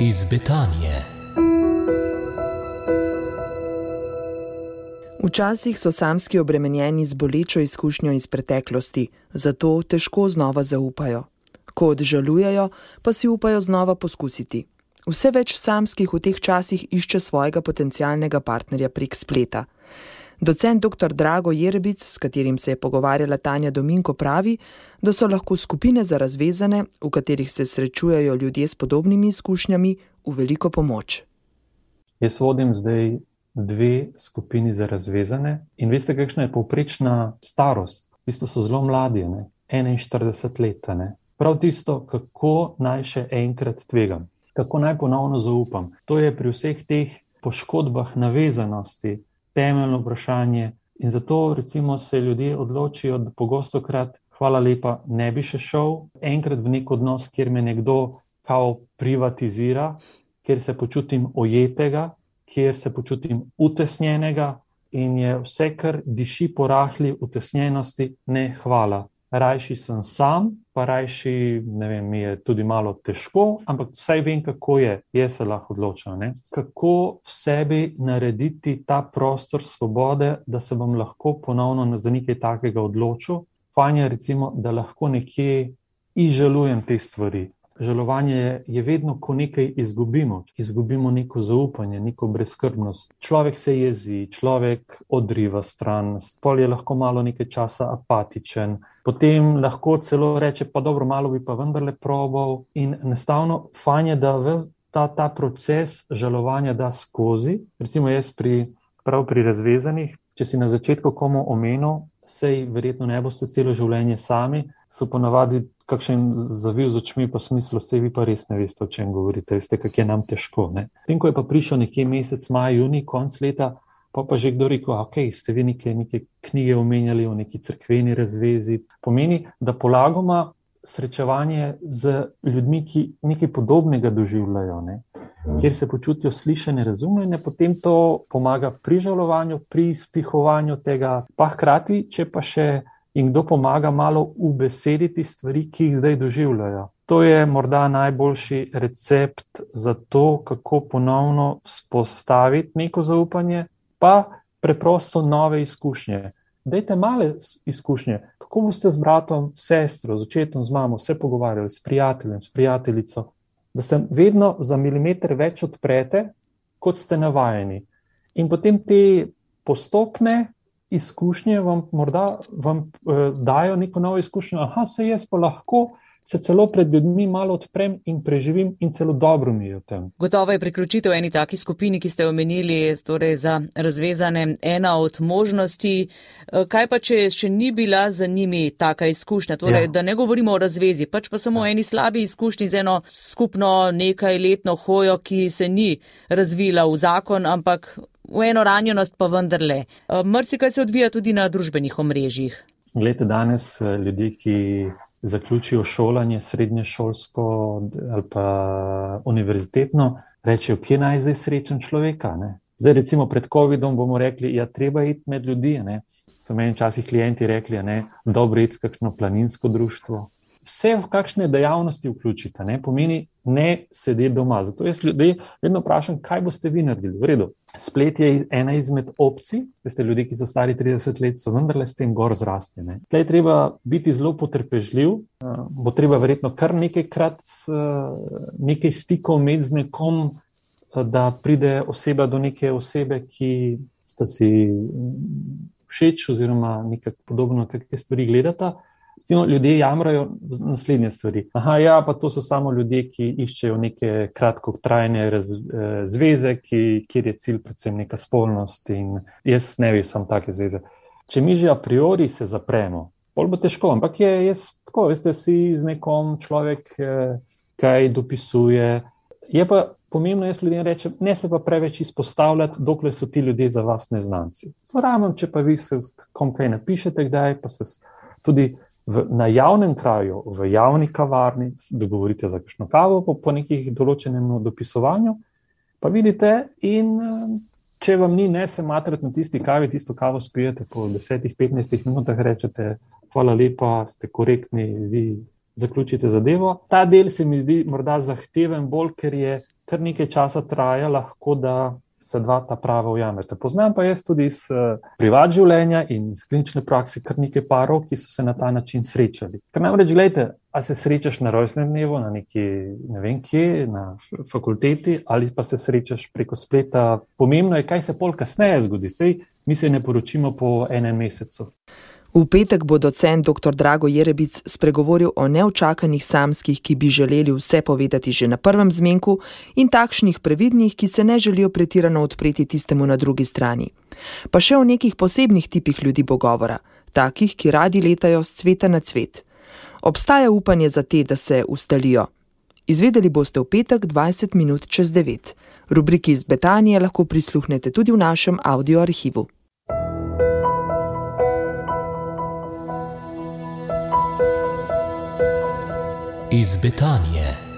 iz Betanije. Včasih so samski obremenjeni z bolečo izkušnjo iz preteklosti, zato težko znova zaupajo. Ko odžalujejo, pa si upajo znova poskusiti. Vse več samskih v teh časih išče svojega potencialnega partnerja prek spleta. Docent dr. Drago Jerbic, s katerim se je pogovarjala Tanja Dominko, pravi, da so lahko skupine za razvezane, v katerih se srečujejo ljudje s podobnimi izkušnjami, v veliko pomoč. Jaz vodim zdaj dve skupini za razvezane in veste, kakšna je povprečna starost? V bistvu so zelo mladi, ne? 41 let. Ne? Prav tisto, kako naj še enkrat tvegam, kako naj ponovno zaupam. To je pri vseh teh poškodbah navezanosti temeljno vprašanje. In zato recimo, se ljudje odločijo, da pogosto krat, hvala lepa, ne bi še šel enkrat v nek odnos, kjer me nekdo kao privatizira, kjer se počutim ojetega, kjer se počutim utesnjenega in je vse, kar diši po rahli utesnjenosti, ne hvala rajši sem sam, pa rajši, ne vem, mi je tudi malo težko, ampak vsaj vem, kako je, jaz se lahko odločam. Ne? Kako v sebi narediti ta prostor svobode, da se bom lahko ponovno za nekaj takega odločil. Fajn je, recimo, da lahko nekje izžalujem te stvari, Žalovanje je vedno, ko nekaj izgubimo, izgubimo neko zaupanje, neko brezkrbnost. Človek se jezi, človek odriva stran, spol je lahko malo nekaj časa apatičen, potem lahko celo reče: Pa dobro, malo bi pa vendarle probal. In enostavno, fajn je, da ta, ta proces žalovanja da skozi. Recimo, jaz pri, prav pri razvezanih, če si na začetku komu omenil, sej verjetno ne boste celo življenje sami, so ponavadi kakšen zavil z očmi, pa smisel, vse vi pa res ne veste, o čem govorite, veste, kako je nam težko. Tem, ko je pa prišel nekje mesec, maj, juni, konc leta, pa pa že kdo rekel, ok, ste vi neke, neke knjige omenjali o neki crkveni razvezi, pomeni, da polagoma srečevanje z ljudmi, ki nekaj podobnega doživljajo. Ne? kjer se počutijo slišene, razumljene, potem to pomaga pri žalovanju, pri izpihovanju tega, pa hkrati, če pa še jim kdo pomaga malo ubesediti stvari, ki jih zdaj doživljajo. To je morda najboljši recept za to, kako ponovno vzpostaviti neko zaupanje, pa preprosto nove izkušnje. Dajte male izkušnje, kako boste z bratom, sestro, z očetom, z mamo se pogovarjali, s prijateljem, s prijateljico, da se vedno za milimeter več odprete, kot ste navajeni. In potem te postopne izkušnje vam morda vam, eh, dajo neko novo izkušnjo. Aha, se jaz pa lahko se celo pred ljudmi malo odprem in preživim, in celo dobro mi je v tem. Gotovo je priključitev eni taki skupini, ki ste omenili, torej za razvezane, ena od možnosti. Eh, kaj pa, če še ni bila za njimi taka izkušnja? Torej, ja. Da ne govorimo o razvezi, pač pa samo o ja. eni slabi izkušnji z eno skupno nekaj letno hojo, ki se ni razvila v zakon, ampak. V eno ranjenost pa vendarle. Eh, Mrsi, kaj se odvija tudi na družbenih omrežjih. Glede danes eh, ljudi, ki zaključijo šolanje, srednje šolsko ali pa univerzitetno, rečejo, kje naj zdaj srečen človeka. Ne? Zdaj, recimo pred COVID-om bomo rekli, da ja, je treba iti med ljudi. Ne? So meni včasih klienti rekli, da je dobro iti v kakšno planinsko društvo, vse v kakšne dejavnosti vključite, ne pomeni ne sedeti doma. Zato jaz ljudi vedno vprašam, kaj boste vi naredili. V redu. Splet je ena izmed opcij, veste, ljudi, ki so stari 30 let, so vendarle s tem gor zrasti. Tukaj je treba biti zelo potrpežljiv, uh, bo treba verjetno kar nekajkrat uh, nekaj stikov med z nekom, uh, da pride oseba do neke osebe, ki sta si všeč oziroma nekaj podobno, kakšne stvari gledata. Recimo, ljudje jamrajo naslednje stvari. Aha, ja, pa to so samo ljudje, ki iščejo neke kratkotrajne raz, eh, zveze, ki, kjer je cilj predvsem neka spolnost. In jaz ne bi sam take zveze. Če mi že a priori se zapremo, bolj bo težko, ampak je jaz tako, veste, si z nekom človek, eh, kaj dopisuje. Je pa pomembno, jaz ljudem rečem, ne se pa preveč izpostavljati, dokler so ti ljudje za vas neznanci. Zvorajam, če pa vi se kom kaj napišete, kdaj pa se tudi v, na javnem kraju, v javni kavarni, dogovorite za kakšno kavo, po, po nekih določenem dopisovanju, pa vidite, in če vam ni, ne se matrate na tisti kavi, tisto kavo spijete po 10-15 minutah, rečete, hvala lepa, ste korektni, vi zaključite zadevo. Ta del se mi zdi morda zahteven bolj, ker je kar nekaj časa traja, lahko da se dva ta prava ujameta. Poznam pa jaz tudi iz uh, privat življenja in iz klinične prakse kar nekaj parov, ki so se na ta način srečali. Ker namreč, gledajte, a se srečaš na rojstnem dnevu, na neki, ne vem kje, na fakulteti, ali pa se srečaš preko spleta. Pomembno je, kaj se pol kasneje zgodi. Sej mi se ne poročimo po enem mesecu. V petek bo docent dr. Drago Jerebic spregovoril o neočakanih samskih, ki bi želeli vse povedati že na prvem zmenku, in takšnih previdnih, ki se ne želijo pretirano odpreti tistemu na drugi strani. Pa še o nekih posebnih tipih ljudi bo govora, takih, ki radi letajo z cveta na cvet. Obstaja upanje za te, da se ustalijo. Izvedeli boste v petek 20 minut čez 9. Rubriki iz Betanije lahko prisluhnete tudi v našem audio arhivu. Iz Betanije.